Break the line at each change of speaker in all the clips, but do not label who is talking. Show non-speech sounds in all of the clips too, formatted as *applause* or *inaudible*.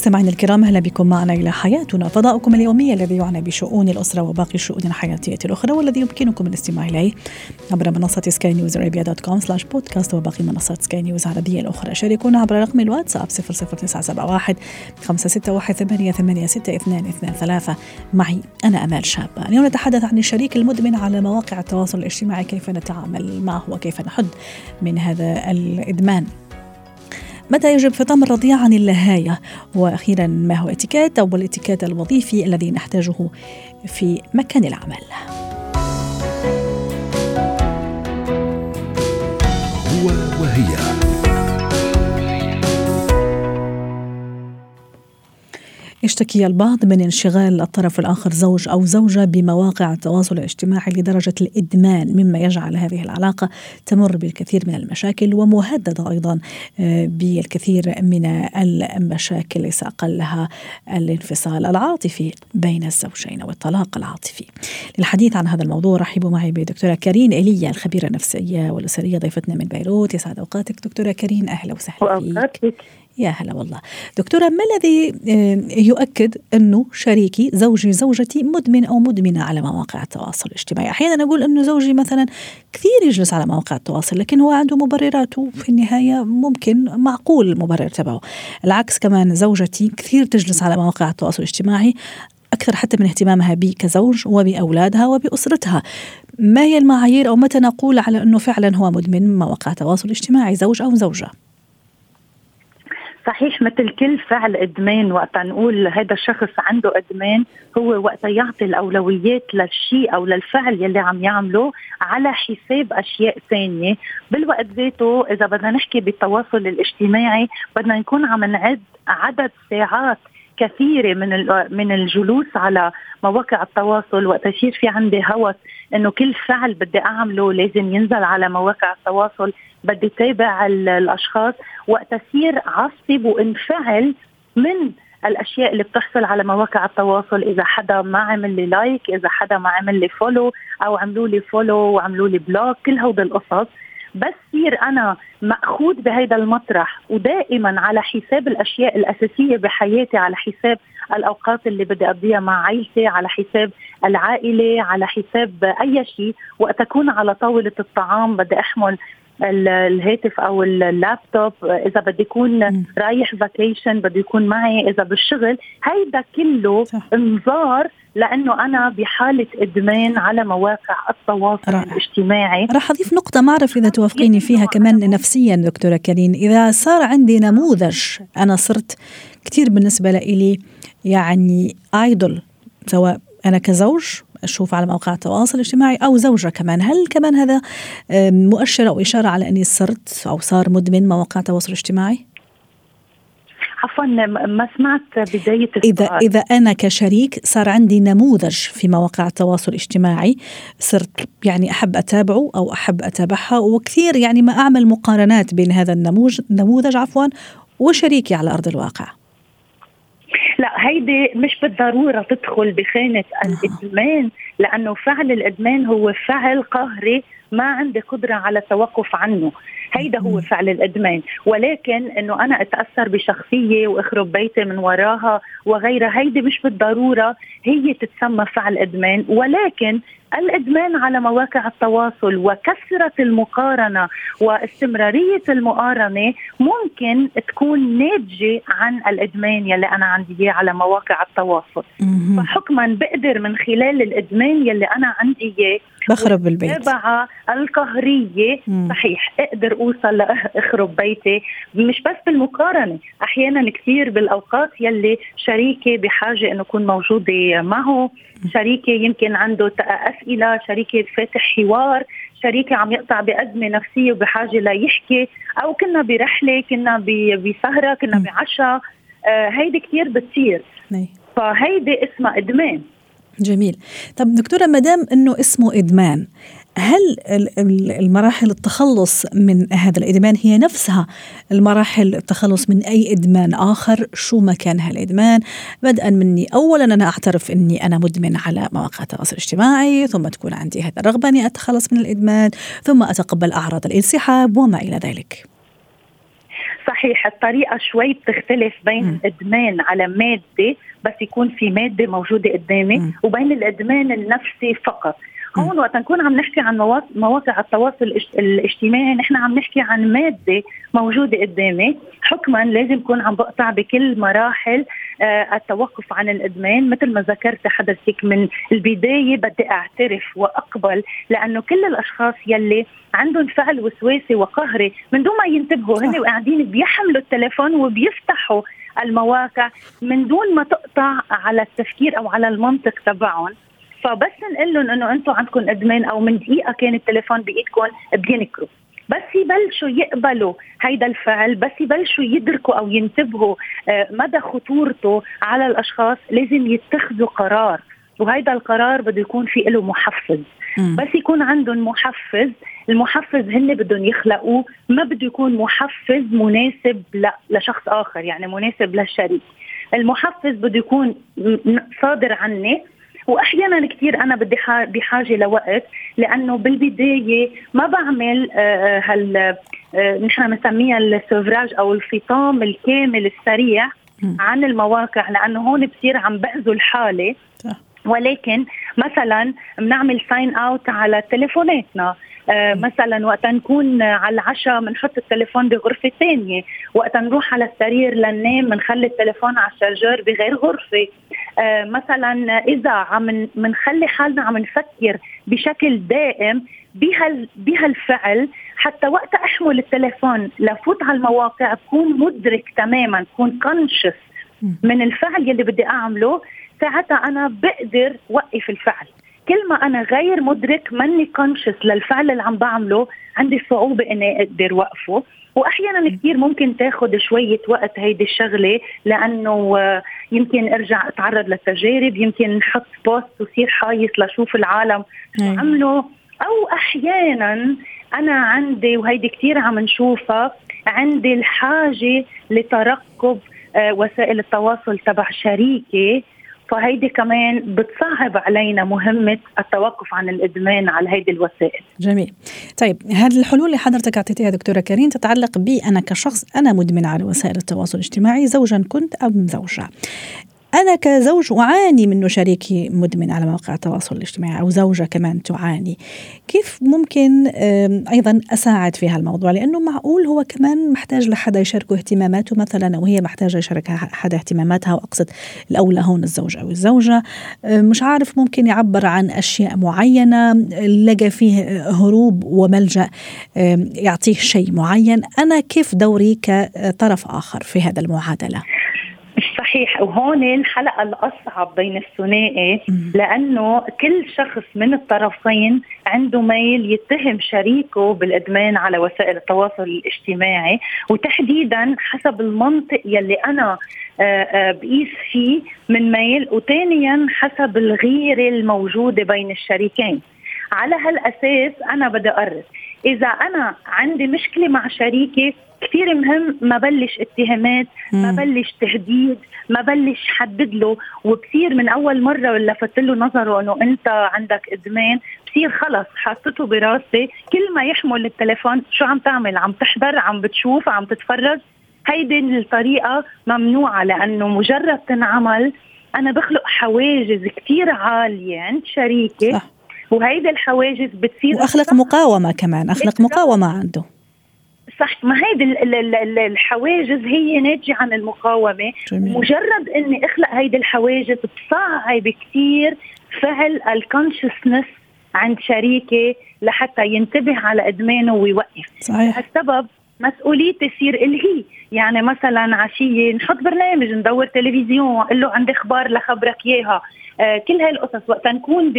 مستمعينا الكرام أهلا بكم معنا إلى حياتنا. فضاؤكم اليومي الذي يعنى بشؤون الأسرة وباقي الشؤون الحياتيه الأخرى والذي يمكنكم الاستماع إليه عبر منصة سكاي نيوز ارابيا dot com slash podcast وباقي منصات سكاي نيوز العربية الأخرى. شاركونا عبر رقم الواتساب 00971 561 886 معي أنا أمال شابه اليوم نتحدث عن الشريك المدمن على مواقع التواصل الاجتماعي كيف نتعامل معه وكيف نحد من هذا الإدمان؟ متى يجب فطام الرضيع عن اللهاية وأخيرا ما هو اتيكيت أو الاتيكيت الوظيفي الذي نحتاجه في مكان العمل؟
هو وهي.
يشتكي البعض من انشغال الطرف الآخر زوج أو زوجة بمواقع التواصل الاجتماعي لدرجة الإدمان مما يجعل هذه العلاقة تمر بالكثير من المشاكل ومهددة أيضا آه، بالكثير من المشاكل ليس أقلها الانفصال العاطفي بين الزوجين أو الطلاق العاطفي. للحديث عن هذا الموضوع رحبوا معي بدكتورة كارين إيليا الخبيرة النفسية والأسرية ضيفتنا من بيروت. يسعد أوقاتك دكتورة كارين أهلا وسهلا فيك. يا هلا والله. دكتورة ما الذي آه، يؤكد أنه شريكي زوجي زوجتي مدمن أو مدمنة على مواقع التواصل الاجتماعي؟ أحيانا أقول أنه زوجي مثلا كثير يجلس على مواقع التواصل لكن هو عنده مبرراته في النهاية ممكن معقول المبرر تبعه. العكس كمان زوجتي كثير تجلس على مواقع التواصل الاجتماعي أكثر حتى من اهتمامها بي كزوج وبأولادها وبأسرتها. ما هي المعايير أو متى نقول على أنه فعلا هو مدمن مواقع التواصل الاجتماعي زوج أو زوجة؟
صحيح مثل كل فعل إدمان وقت نقول هذا الشخص عنده إدمان هو وقت يعطي الأولويات للشيء أو للفعل يلي عم يعمله على حساب أشياء ثانية. بالوقت ذاته إذا بدنا نحكي بالتواصل الاجتماعي بدنا نكون عم نعد عدد ساعات كثيرة من من الجلوس على مواقع التواصل وقت يصير في عندي هوس إنه كل فعل بدي أعمله لازم ينزل على مواقع التواصل. بدي تابع الأشخاص وقت اصير عصب وانفعل من الأشياء اللي بتحصل على مواقع التواصل. إذا حدا ما عمل لي like إذا حدا ما عمل لي follow أو عملوا لي follow وعملوا لي block كل هود القصص بس صير أنا مأخوذ بهذا المطرح ودائما على حساب الأشياء الأساسية بحياتي على حساب الأوقات اللي بدي أقضيها مع عائلتي على حساب العائلة على حساب أي شيء وقت أكون على طاولة الطعام بدي أحمل الهاتف أو اللابتوب إذا بدي يكون رايح vacation بده يكون معي إذا بالشغل هيدا كله صح. انذار لأنه أنا بحالة إدمان على مواقع التواصل رائع. الاجتماعي
راح أضيف نقطة ما أعرف إذا توافقيني فيها كمان نفسيا دكتورة كريم إذا صار عندي نموذج أنا صرت كثير بالنسبة لي يعني ايدول سواء أنا كزوج أشوف على مواقع التواصل الاجتماعي أو زوجة كمان. هل كمان هذا مؤشر أو إشارة على أني صرت أو صار مدمن مواقع التواصل الاجتماعي؟
عفوا ما سمعت بداية السؤال.
إذا إذا أنا كشريك صار عندي نموذج في مواقع التواصل الاجتماعي. صرت يعني أحب أتابعه أو أحب أتابعها. وكثير يعني ما أعمل مقارنات بين هذا النموذج نموذج عفوا وشريكي على أرض الواقع.
هيدي مش بالضرورة تدخل بخانة الإدمان لأنه فعل الإدمان هو فعل قهري ما عندي قدرة على التوقف عنه. هيدا هو فعل الإدمان. ولكن إنه أنا أتأثر بشخصية وأخرب بيتي من وراها وغيرها هيدي مش بالضرورة هي تتسمى فعل إدمان. ولكن الإدمان على مواقع التواصل وكثرة المقارنة واستمرارية المقارنة ممكن تكون ناتجة عن الإدمان يلي أنا عندي إياه على مواقع التواصل. فحكما بقدر من خلال الإدمان يلي أنا عندي إياه
بخرب البيت.
المتابعة القهرية مم. صحيح أقدر اوصل لاخرب بيتي. مش بس بالمقارنة أحيانا كثير بالاوقات يلي شريكي بحاجة انه اكون موجودة معه. شريكي يمكن عنده اسئلة شريكي فاتح حوار شريكي عم يقطع بأزمة نفسية وبحاجة ليحكي أو كنا برحلة كنا بسهرة كنا بعشاء. آه هيدي كثير بتصير. فهيدي اسمها إدمان.
جميل. طب دكتورة مدام أنه اسمه إدمان هل المراحل التخلص من هذا الإدمان هي نفسها المراحل التخلص من أي إدمان آخر؟ شو ما كان هالإدمان؟ بدءا مني اولا أنا أعترف إني أنا مدمن على مواقع التواصل الاجتماعي ثم تكون عندي هذا الرغبة إني أتخلص من الإدمان ثم أتقبل أعراض الانسحاب وما إلى ذلك.
صحيح الطريقة شوي بتختلف بين م. ادمان على مادة بس يكون في مادة موجودة قدامي م. وبين الإدمان النفسي فقط هون وقت نكون عم نحكي عن مواقع التواصل الاجتماعي نحن عم نحكي عن مادة موجودة قدامي حكما لازم اكون عم بقطع بكل مراحل التوقف عن الإدمان. مثل ما ذكرت حضرتك من البداية بدي أعترف وأقبل لأنه كل الأشخاص يلي عندهم فعل وسواسي وقهري من دون ما ينتبهوا هن قاعدين بيحملوا التليفون وبيفتحوا المواقع من دون ما تقطع على التفكير أو على المنطق تبعهم. فبس نقول لهم إنه أنتم عندكم إدمان أو من دقيقة كان التليفون بإيدكم بينكروا بس يبلشوا يقبلوا هيدا الفعل بس يبلشوا يدركوا أو ينتبهوا آه، مدى خطورته على الأشخاص لازم يتخذوا قرار. وهيدا القرار بده يكون في له محفز. م. بس يكون عندهم محفز المحفز هن بدهم يخلقوه ما بده يكون محفز مناسب لشخص آخر يعني مناسب للشريك. المحفز بده يكون صادر عني وأحيانا كثير أنا بدي بحاجه لوقت لأنه بالبداية ما بعمل آه، آه، هال آه، نحن بنسميها السوفراج أو الفطام الكامل السريع عن المواقع لأنه هون بصير عم بأذل حالي ولكن مثلا بنعمل sign out على تليفوناتنا. مثلا وقت نكون على العشاء بنحط التليفون بغرفة ثانية وقت نروح على السرير لننام بنخلي التليفون على ال charger بغير غرفة. آه مثلا إذا عم بنخلي حالنا عم نفكر بشكل دائم بهال بهالفعل حتى وقت أحمل التليفون لفوت على المواقع بكون مدرك تماما بكون conscious من الفعل يلي بدي أعمله ساعتها أنا بقدر وقف الفعل. كل ما أنا غير مدرك ماني كونشس للفعل اللي عم بعمله عندي صعوبة إني أقدر وقفه. وأحيانا كثير ممكن تاخذ شوية وقت هيدي الشغلة لأنه يمكن أرجع أتعرض للتجارب يمكن نحط بوست وصير حايص لشوف العالم شو عملوا أو أحيانا أنا عندي وهيدي كثير عم نشوفها عندي الحاجة لترقب آه، وسائل التواصل تبع شريكي فهيدي كمان بتصعب علينا مهمة التوقف عن الإدمان على هيدي الوسائل.
جميل. طيب هذه الحلول اللي حضرتك أعطيتيها دكتورة كريم تتعلق بي أنا كشخص أنا مدمن على وسائل التواصل الاجتماعي زوجا كنت أم زوجة. أنا كزوج أعاني منه شريكي مدمن على مواقع التواصل الاجتماعي أو زوجة كمان تعاني. كيف ممكن أيضا أساعد في هالموضوع؟ لأنه معقول هو كمان محتاج لحدا يشاركه اهتماماته مثلا أو هي محتاجة يشاركها حدا اهتماماتها وأقصد الأولى هون الزوج أو الزوجة. مش عارف ممكن يعبر عن أشياء معينة لقى فيه هروب وملجأ يعطيه شيء معين. أنا كيف دوري كطرف آخر في هذا المعادلة؟
صحيح. وهون الحلقة الأصعب بين الثنائي لأنه كل شخص من الطرفين عنده ميل يتهم شريكه بالإدمان على وسائل التواصل الاجتماعي. وتحديدا حسب المنطق يلي أنا آه، آه، بقيس فيه من ميل. وثانيا حسب الغيرة الموجودة بين الشريكين. على هالأساس أنا بدي أقرر إذا أنا عندي مشكلة مع شريكي كثير مهم ما بلش اتهامات ما بلش تهديد ما بلش حدد له وبصير من أول مرة لفت له نظره إنه أنت عندك إدمان بصير خلص حاطته براسي. كل ما يحمل التليفون شو عم تعمل؟ عم تحضر عم بتشوف عم تتفرج؟ هيدي الطريقة ممنوعة لأنه مجرد تنعمل أنا بخلق حواجز كثير عالية عند شريكي. صح. وهيدي الحواجز بتصير
وأخلق مقاومة كمان أخلق مقاومة عنده.
صح ما هيدي الحواجز هي ناتجة عن المقاومة. جميل. مجرد إني أخلق هيدي الحواجز بصعب كثير فعل ال consciousness عند شريكي لحتى ينتبه على إدمانه ويوقف. صحيح. السبب مسؤوليتي تصير الهي يعني مثلا عشية نحط برنامج ندور تلفزيون أقول له عندي أخبار لخبرك إياها. كل هاي القصص وقت نكون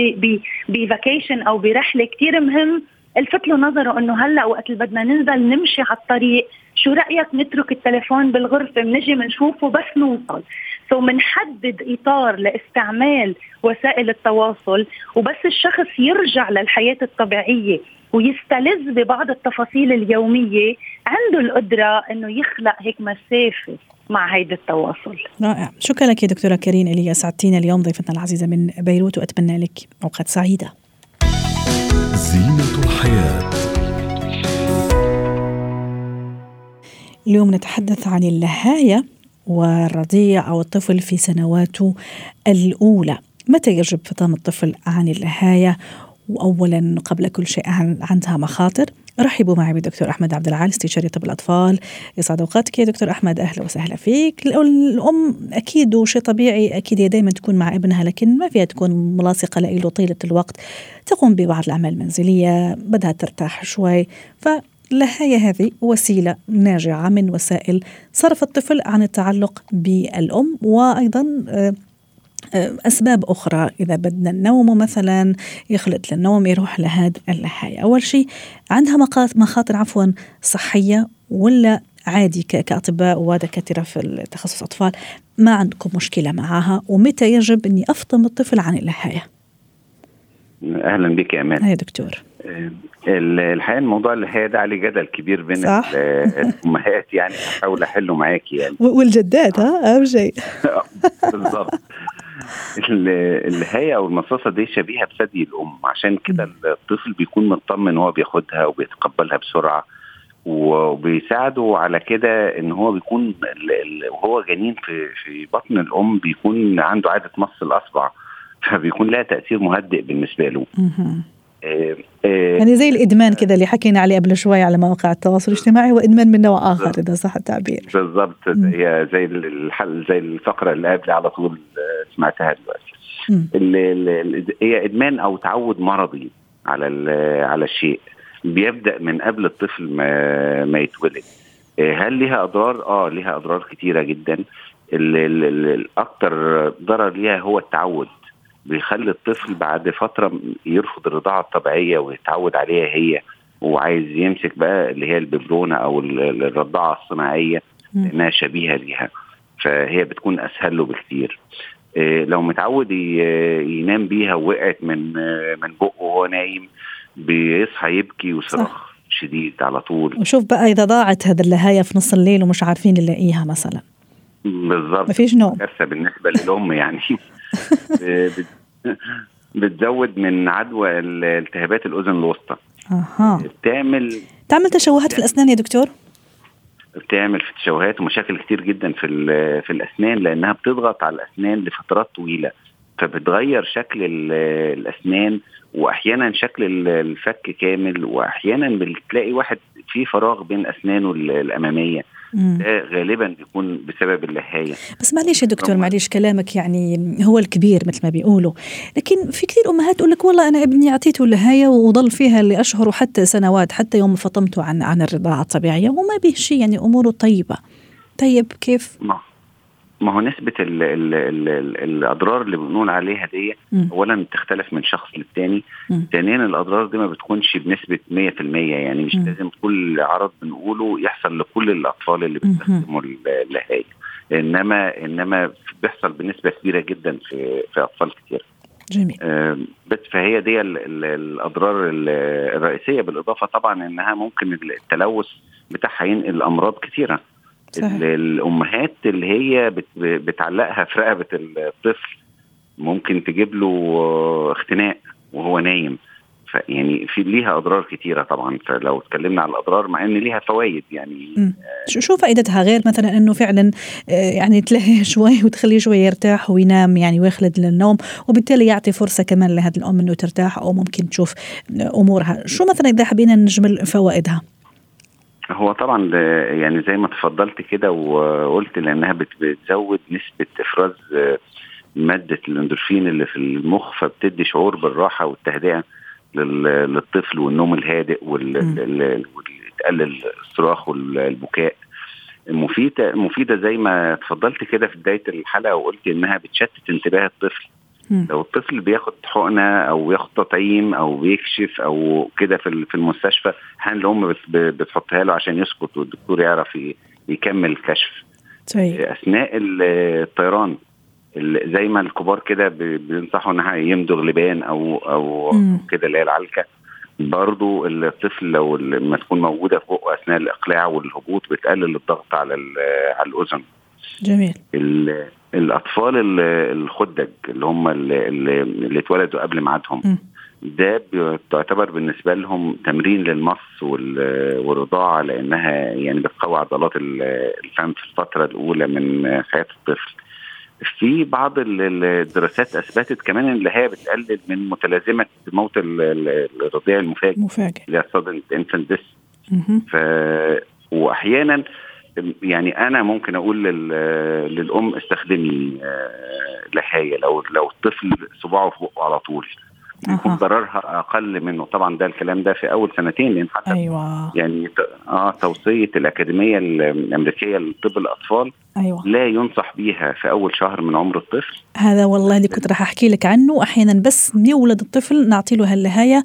ب vacation أو برحلة كثير مهم الفت له نظره إنه هلأ وقت اللي بدنا ننزل نمشي على الطريق شو رأيك نترك التليفون بالغرفة بنجي بنشوفه بس نوصل. سو منحدد إطار لاستعمال وسائل التواصل وبس الشخص يرجع للحياة الطبيعية ويستلذ ببعض التفاصيل اليومية عنده القدرة إنه يخلق هيك مسافة. مع هيدا التواصل.
رائع. شكرا لك يا دكتورة كريم إلي سعدتينا اليوم ضيفتنا العزيزة من بيروت وأتمنى لك أوقات سعيدة
زينة الحياة.
اليوم نتحدث عن اللهاية والرضيع أو الطفل في سنواته الأولى. متى يجب فطام الطفل عن اللهاية وأولا قبل كل شيء عندها مخاطر؟ رحبوا معي بالدكتور أحمد عبد العال استشاري طب الأطفال. يسعد أوقاتك يا دكتور أحمد. أهلا وسهلا فيك. الام أكيد وشيء طبيعي أكيد هي دائما تكون مع ابنها لكن ما فيها تكون ملاصقة له طيلة الوقت. تقوم ببعض الأعمال المنزلية بدها ترتاح شوي. ف اللهاية هذه وسيلة ناجعة من وسائل صرف الطفل عن التعلق بالأم وأيضا آه، أسباب أخرى. إذا بدنا النوم مثلا يخلط للنوم يروح لهذا اللهاية أول شيء عندها مخاطر عفوا صحية ولا عادي كأطباء ودكاترة في التخصص أطفال؟ ما عندكم مشكلة معها ومتى يجب أني أفطم الطفل عن اللهاية
أهلا بك يا أمان
يا دكتور.
آه، الحقيقة الموضوع اللي هي ده عليه جدل كبير بين صح. الأمهات يعني. هحاول أحله معاكي يعني. *laughs*
والجدات ها أهم شيء. *laughs*
بالظبط *laughs* الهاية أو المصاصة دي شبيهة بثدي الأم. عشان كده الطفل بيكون مطمن وهو بياخدها وبيتقبلها بسرعة. وبيساعده على كده إن هو بيكون وهو جنين في في بطن الأم بيكون عنده عادة مص الأصبع. فبيكون لها تأثير مهدئ بالنسبة له.
يعني زي الإدمان كده اللي حكينا عليه قبل شوي على مواقع التواصل الاجتماعي هو إدمان من نوع آخر إذا صح التعبير.
بالضبط. هي زي الحل زي الفقرة اللي قبل على طول آه، سمعتها دلوقتي. هي إدمان أو تعود مرضي على على الشيء بيبدأ من قبل الطفل ما ما يتولد. هل ليها أضرار؟ آه ليها أضرار كتيرة جدا. الاكثر ضرر ليها هو التعود. بيخلي الطفل بعد فترة يرفض الرضاعة الطبيعية ويتعود عليها هي وعايز يمسك بقى اللي هي الببرونة أو الرضاعة الصناعية لانها شبيهة ليها. فهي بتكون أسهل له بكتير. إيه لو متعود ينام بيها ووقعت من من بقه وهو نايم بيصحى يبكي وصراخ شديد على طول.
وشوف بقى إذا ضاعت هذا النهايه في نص الليل ومش عارفين نلاقيها مثلا.
بالظبط.
مفيش نوم.
كارثة بالنسبة للأم يعني. *laughs* بتزود من عدوى التهابات الأذن الوسطى.
أها.
بتعمل
تعمل تشوهات في الأسنان يا دكتور؟
بتعمل في تشوهات ومشاكل كتير جدا في في الأسنان لأنها بتضغط على الأسنان لفترات طويلة. فبتغير شكل الأسنان واحيانا شكل الفك كامل واحيانا بتلاقي واحد في فراغ بين اسنانه الأمامية. ده غالبا بيكون بسبب اللهايه
بس معلش يا دكتور معلش كلامك يعني هو الكبير مثل ما بيقولوا. لكن في كثير أمهات تقول لك والله أنا ابني أعطيته اللهايه وضل فيها لأشهر وحتى سنوات حتى يوم فطمته عن عن الرضاعة الطبيعية وما به شيء يعني أموره طيبة. طيب كيف؟
ما ما هو نسبة ال ال ال ال الأضرار اللي بنقول عليها دي أولا بتختلف من شخص للتاني. ثانيا الأضرار دي ما بتكونش بنسبة 100% يعني مش م. لازم كل عرض بنقوله يحصل لكل الأطفال اللي بيستخدموا اللهاية إنما إنما بيحصل بنسبة كبيرة جدا في في أطفال كتير.
جميل.
آه بس فهي دي ال ال الأضرار الرئيسية بالإضافة طبعا إنها ممكن التلوث بتاعها ينقل أمراض كثيرة صحيح. الأمهات اللي هي بتعلقها في رقبة الطفل ممكن تجيب له اختناق وهو نايم. يعني في ليها أضرار كتيرة طبعا. فلو اتكلمنا على الأضرار مع إن ليها فوائد يعني.
شو شو فائدتها؟ غير مثلا إنه فعلا آه، يعني تلهيه *laughs* شوي وتخليه شوي يرتاح وينام يعني ويخلد للنوم وبالتالي يعطي فرصة كمان لهذه الأم إنه ترتاح أو ممكن تشوف أمورها. شو مثلا إذا حبينا نجمل فوائدها؟
هو طبعا يعني زي ما تفضلت كده وقلت لأنها بتزود نسبة إفراز آه، مادة الأندورفين اللي في المخ فبتدي شعور بالراحة والتهدئة للطفل والنوم الهادئ وتقلل الصراخ والبكاء. مفيدة مفيدة زي ما تفضلت كده في بداية الحلقة وقلت إنها بتشتت انتباه الطفل. لو الطفل بياخد حقنة أو بياخد تطعيم أو بيكشف أو كده في في المستشفى أحيانا الأم بتحطها له عشان يسكت والدكتور يعرف يكمل الكشف
طيب
أثناء الطيران ال- زي ما الكبار كده بي- بينصحوا إنها يمضغ لبان أو
أو.
كده اللي هي العلكه برضو الطفل لو لما تكون موجودة في بقه أثناء الإقلاع والهبوط بتقلل الضغط على على الأذن.
جميل.
الأطفال ال- الخدج اللي هم اللي, اتولدوا قبل ميعادهم. ده بتعتبر بالنسبة لهم تمرين للمص وال- والرضاعة لأنها يعني بتقوي عضلات ال- الفم في الفترة الأولى من حياة الطفل. في بعض ال- ال- الدراسات أثبتت كمان إن هي بتقلل من متلازمة موت ال- ال- الرضيع المفاجئ
مفاجئ
اللي هي death
مهم.
ف واحيانا يعني أنا ممكن أقول لل... للأم استخدمي آه، لحايه لو لو الطفل صباعه في بقه على طول يكون. ضررها أقل منه. طبعا ده الكلام ده في أول سنتين لأن حتى
أيوه.
يعني آه توصية الأكاديمية الأمريكية لطب الأطفال
أيوه.
لا ينصح بيها في أول شهر من عمر الطفل.
هذا والله اللي كنت راح أحكي لك عنه. أحيانا بس يولد الطفل نعطي له هاللهايه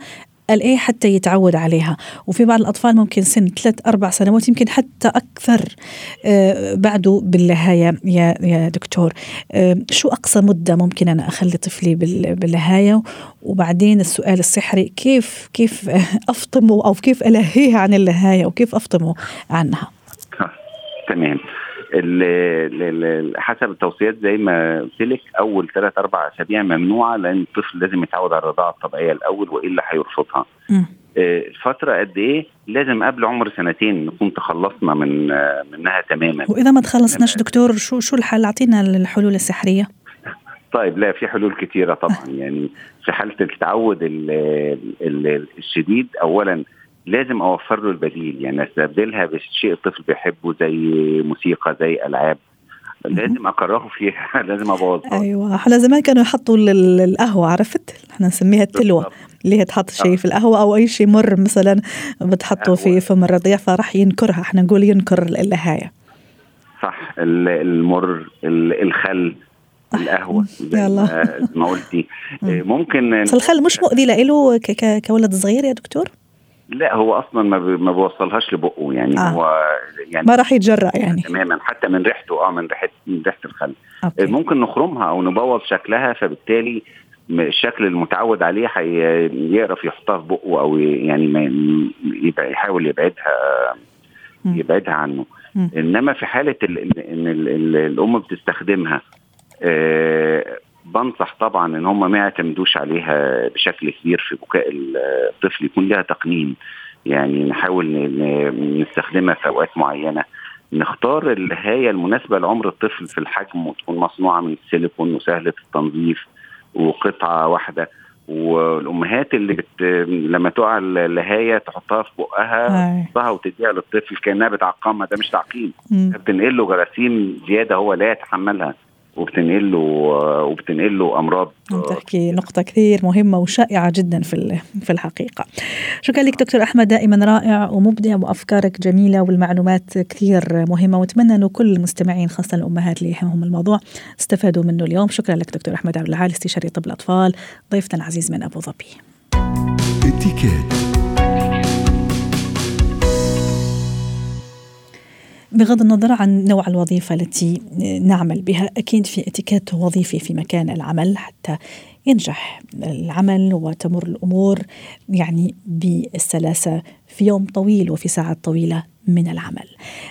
الايه حتى يتعود عليها. وفي بعض الأطفال ممكن سن ثلاث أربع سنوات يمكن حتى أكثر آه، بعده باللهاية يا يا دكتور. آه، شو أقصى مدة ممكن أنا أخلي طفلي بال- باللهاية؟ وبعدين السؤال السحري كيف كيف *laughs* أفطمه أو كيف ألهيه عن اللهاية؟ وكيف أفطمه عنها؟
تمام. حسب التوصيات زي ما قلت لك أول ثلاث أربع أسابيع ممنوعة لأن الطفل لازم يتعود على الرضاعة الطبيعية الأول والا هيرفضها.
مم.
آه، قد إيه؟ لازم قبل عمر سنتين نكون تخلصنا من آه، منها تماما.
وإذا ما تخلصناش دكتور شو شو الحل أعطينا الحلول السحرية *laughs*
طيب لا في حلول كتيرة طبعا *laughs* يعني في حاله التعود ال- ال- الشديد اولا لازم أوفر له البديل. يعني أستبدلها بشيء الطفل بيحبه زي موسيقى زي ألعاب. لازم أكرهه فيها. *laughs* لازم ابوظها
أيوه. إحنا زمان كانوا يحطوا ال- ال- القهوه عرفت؟ إحنا نسميها التلوه. اللي هي تحط شيء
آه.
في القهوة أو أي شيء مر مثلا بتحطه في. فم الرضيع فراح ينكرها. إحنا نقول ينكر اللهايه
صح. ال- المر ال- الخل القهوة زي
يلا.
ما- قلتي. *laughs* آه، ممكن
بس الخل مش مؤذي ك- كولد صغير يا دكتور؟
لا هو أصلا ما ما بوصلهاش لبقه يعني
آه.
هو يعني
ما راح يتجرأ يعني
تماما حتى من ريحته آه من ريحة من ريحة الخل
okay
ممكن نخرمها أو نبوظ شكلها فبالتالي الشكل المتعود عليه يعرف يحطها في بقه أو يعني ما يبقى يحاول يبعدها. يبعدها عنه. إنما في حالة ال- ال- إن ال- ال- الأم بتستخدمها آه، بنصح طبعا إن هم ما يعتمدوش عليها بشكل كبير في بكاء الطفل يكون لها تقنين. يعني نحاول نستخدمها في أوقات معينة. نختار الهاية المناسبة لعمر الطفل في الحجم وتكون مصنوعة من السيليكون وسهلة التنظيف وقطعة واحدة. والأمهات اللي بت... لما تقع الهاية تحطها في بقها. تحطها وتديها للطفل كأنها بتعقمها. ده مش تعقيم. بتنقل له جراثيم زيادة هو لا يتحملها. وبتنقل له وبتنقل له أمراض
عم تحكي نقطة كثير مهمة وشائعة جدا في ال- في الحقيقة. شكرا لك دكتور أحمد دائما رائع ومبدع وأفكارك جميلة والمعلومات كثير مهمة وأتمنى أنه كل المستمعين خاصة الأمهات اللي يهمهم الموضوع استفادوا منه اليوم. شكرا لك دكتور أحمد عبد العال استشاري طب الأطفال ضيفنا العزيز من أبو ظبي. بغض النظر عن نوع الوظيفة التي نعمل بها أكيد في اتيكيت وظيفي في مكان العمل حتى ينجح العمل وتمر الأمور يعني بالسلاسة في يوم طويل وفي ساعات طويلة من العمل.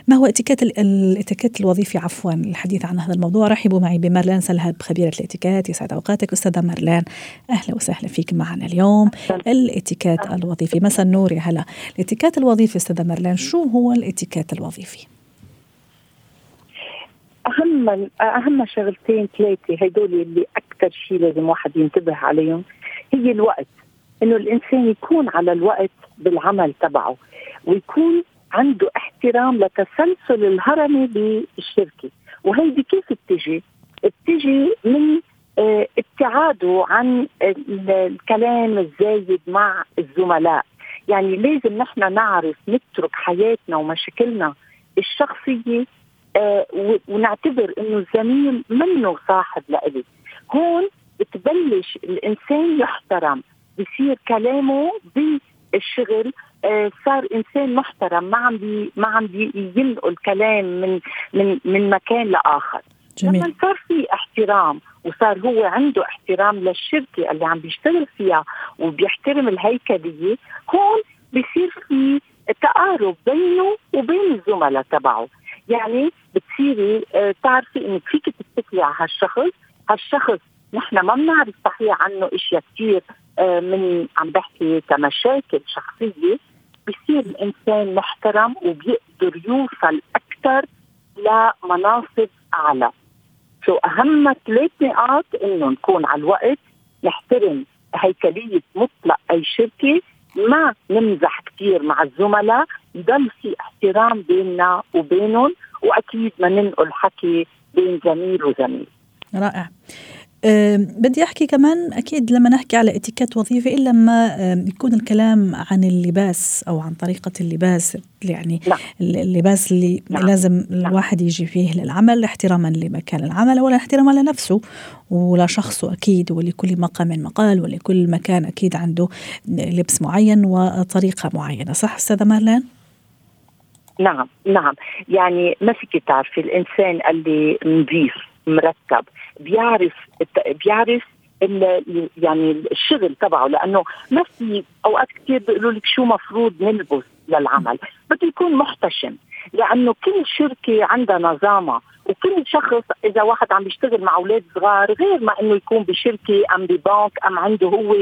ما هو اتيكيت ال- الاتيكيت الوظيفي عفوا؟ الحديث عن هذا الموضوع. رحبوا معي بمارلان سلهب خبيرة الاتيكيت. يسعد أوقاتك. أستاذة مارلان أهلا وسهلا فيك معنا اليوم. الاتيكيت الوظيفي. مساء النور يا هلا. الاتيكيت الوظيفي أستاذة مارلان شو هو الاتيكيت الوظيفي؟
أهم أهم شغلتين ثلاثة هدول اللي أكثر شيء لازم واحد ينتبه عليهم هي الوقت. إنه الإنسان يكون على الوقت بالعمل تبعه ويكون عنده احترام لتسلسل الهرمي بالشركة. وهيدي كيف بتجي؟ بتجي من آه، ابتعاده عن ال- الكلام الزايد مع الزملاء. يعني لازم نحن نعرف نترك حياتنا ومشاكلنا الشخصية ونعتبر إنه الزميل منه صاحب لإلي. هون بتبلش الإنسان يحترم. بصير كلامه بالشغل
آه، صار إنسان محترم. ما عم بي ما عم بي ينقل كلام من من من مكان لآخر. جميل. لما صار في احترام وصار هو عنده احترام للشركة اللي عم بيشتغل فيها وبيحترم الهيكلية هون بصير في تقارب بينه وبين الزملاء تبعه. يعني بتصيري آه، تعرفي انك فيك تتكلي على هالشخص. هالشخص نحن ما بنعرف صحيح عنه إشياء كثير آه، من عم بحكي كمشاكل شخصية. بصير الإنسان محترم وبيقدر يوصل أكثر لمناصب أعلى. شو أهم ثلاث نقاط؟ إنه نكون على الوقت نحترم هيكلية مطلق أي شركة. ما نمزح كثير مع الزملاء يضل في احترام بيننا وبينهم وأكيد ما ننقل حكي بين زميل وزميل
رائع. بدي أحكي كمان أكيد لما نحكي على إتيكيت وظيفي إلا لما يكون الكلام عن اللباس أو عن طريقة اللباس يعني لا. نعم. اللباس اللي لا. نعم. لازم لا. نعم. الواحد يجي فيه للعمل احتراما لمكان العمل ولا احتراما لنفسه ولشخصه أكيد ولكل مقام مقال ولكل مكان أكيد عنده لبس معين وطريقة معينة صح أستاذة مارلين؟
نعم نعم يعني ما فيك تعرفي الإنسان اللي نظيف مرتب بيعرف بيعرف يعني الشغل تبعه لأنه ما في أوقات كثير بيقولوا لك شو مفروض نلبس للعمل. بده يكون محتشم لأنه كل شركة عندها نظامها وكل شخص إذا واحد عم يشتغل مع أولاد صغار غير ما إنه يكون بشركة أم ببنك أم عنده هو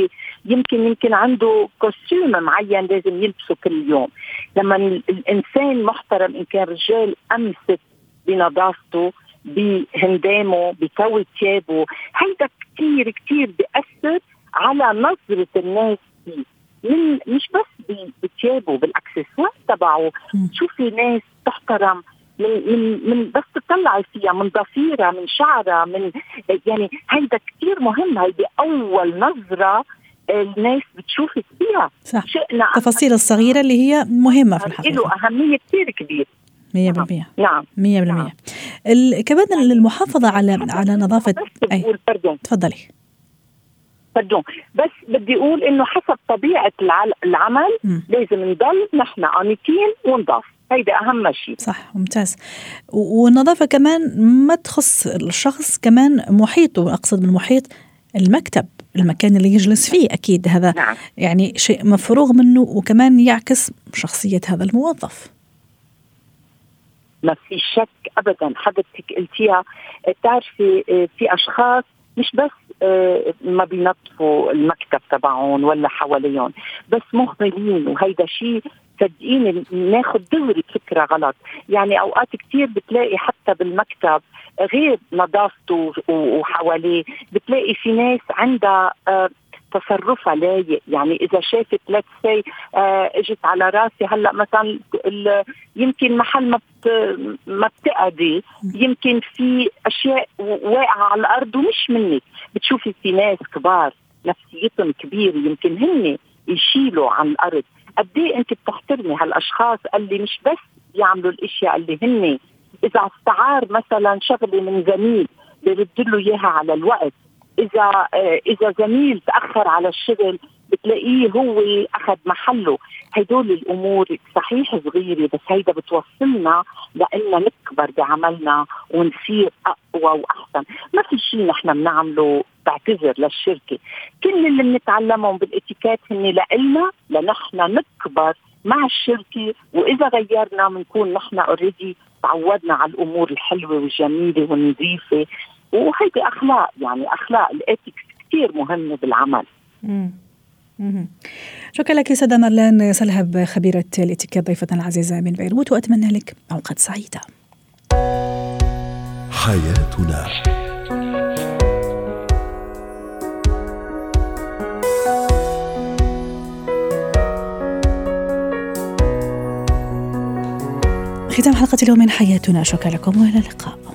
يمكن يمكن عنده كوستيوم معين لازم يلبسه كل يوم. لما الإنسان محترم إن كان رجال ام ست بنظافته بهندامه بكوي ثيابه هيدا كثير كثير بيأثر على نظرة الناس فيه. من مش بس بثيابه بالأكسسوار تبعه. تشوفي ناس تحترم. من من من بس تطلعي فيها من ضفيرها من شعرها من يعني هيدا كثير مهم. هيدي أول نظرة الناس بتشوفك فيها.
صح. التفاصيل الصغيرة اللي هي مهمة في الحقيقة.
له أهمية كثير كبيرة.
مية بالمية. نعم. مية بالمية. نعم. كمان المحافظة على على نظافة أي. تفضلي.
باردون بس بدي أقول إنه حسب طبيعة العمل م. لازم نضل نحن قانتين ونضاف. هيدا أهم شيء
صح ممتاز. والنظافة كمان ما تخص الشخص كمان محيطه. أقصد بالمحيط المكتب المكان اللي يجلس فيه أكيد. هذا نعم. يعني شيء مفروغ منه وكمان يعكس شخصية هذا الموظف.
ما في شك ابدا. حضرتك قلتيها بتعرفي آه، في أشخاص مش بس آه، ما بينظفوا المكتب تبعهم ولا حواليهم بس مهملين وهيدا شيء صدقيني ناخذ دغري فكرة غلط. يعني أوقات كثير بتلاقي حتى بالمكتب غير نظافته وحواليه بتلاقي في ناس عندها آه، تصرفها لايق يعني إذا شافت let's say آه إجت على راسي هلأ مثلا يمكن محل ما ما بتقعدي يمكن في أشياء واقعة على الأرض ومش منك. بتشوفي في ناس كبار نفسيتهم كبيرة يمكن هن يشيلوا عن الأرض. قد إيه أنت بتحترمي هالأشخاص اللي مش بس بيعملوا الأشياء اللي هن إذا استعار مثلا شغلة من زميل بيرد له إياها على الوقت إذا آه، إذا زميل تأخر على الشغل بتلاقيه هو أخذ محله. هدول الأمور صحيح صغيرة بس هيدا بتوصلنا لأننا نكبر بعملنا ونصير أقوى وأحسن. ما في شيء نحن بنعمله بعتذر للشركة. كل اللي بنتعلمهم بالإتيكيت هن لنا لنحن نكبر مع الشركة. وإذا غيرنا بنكون نحن already تعودنا على الأمور الحلوة والجميلة والنظيفة. وهيدي أخلاق يعني أخلاق ال ethics كثير مهمة بالعمل.
شكرا لك سيدة مرلان سلهب خبيرة الاتيكيت ضيفتنا العزيزة من بيروت وأتمنى لك أوقات سعيدة. حياتنا. ختام حلقة اليوم من حياتنا. شكرا لكم وإلى اللقاء.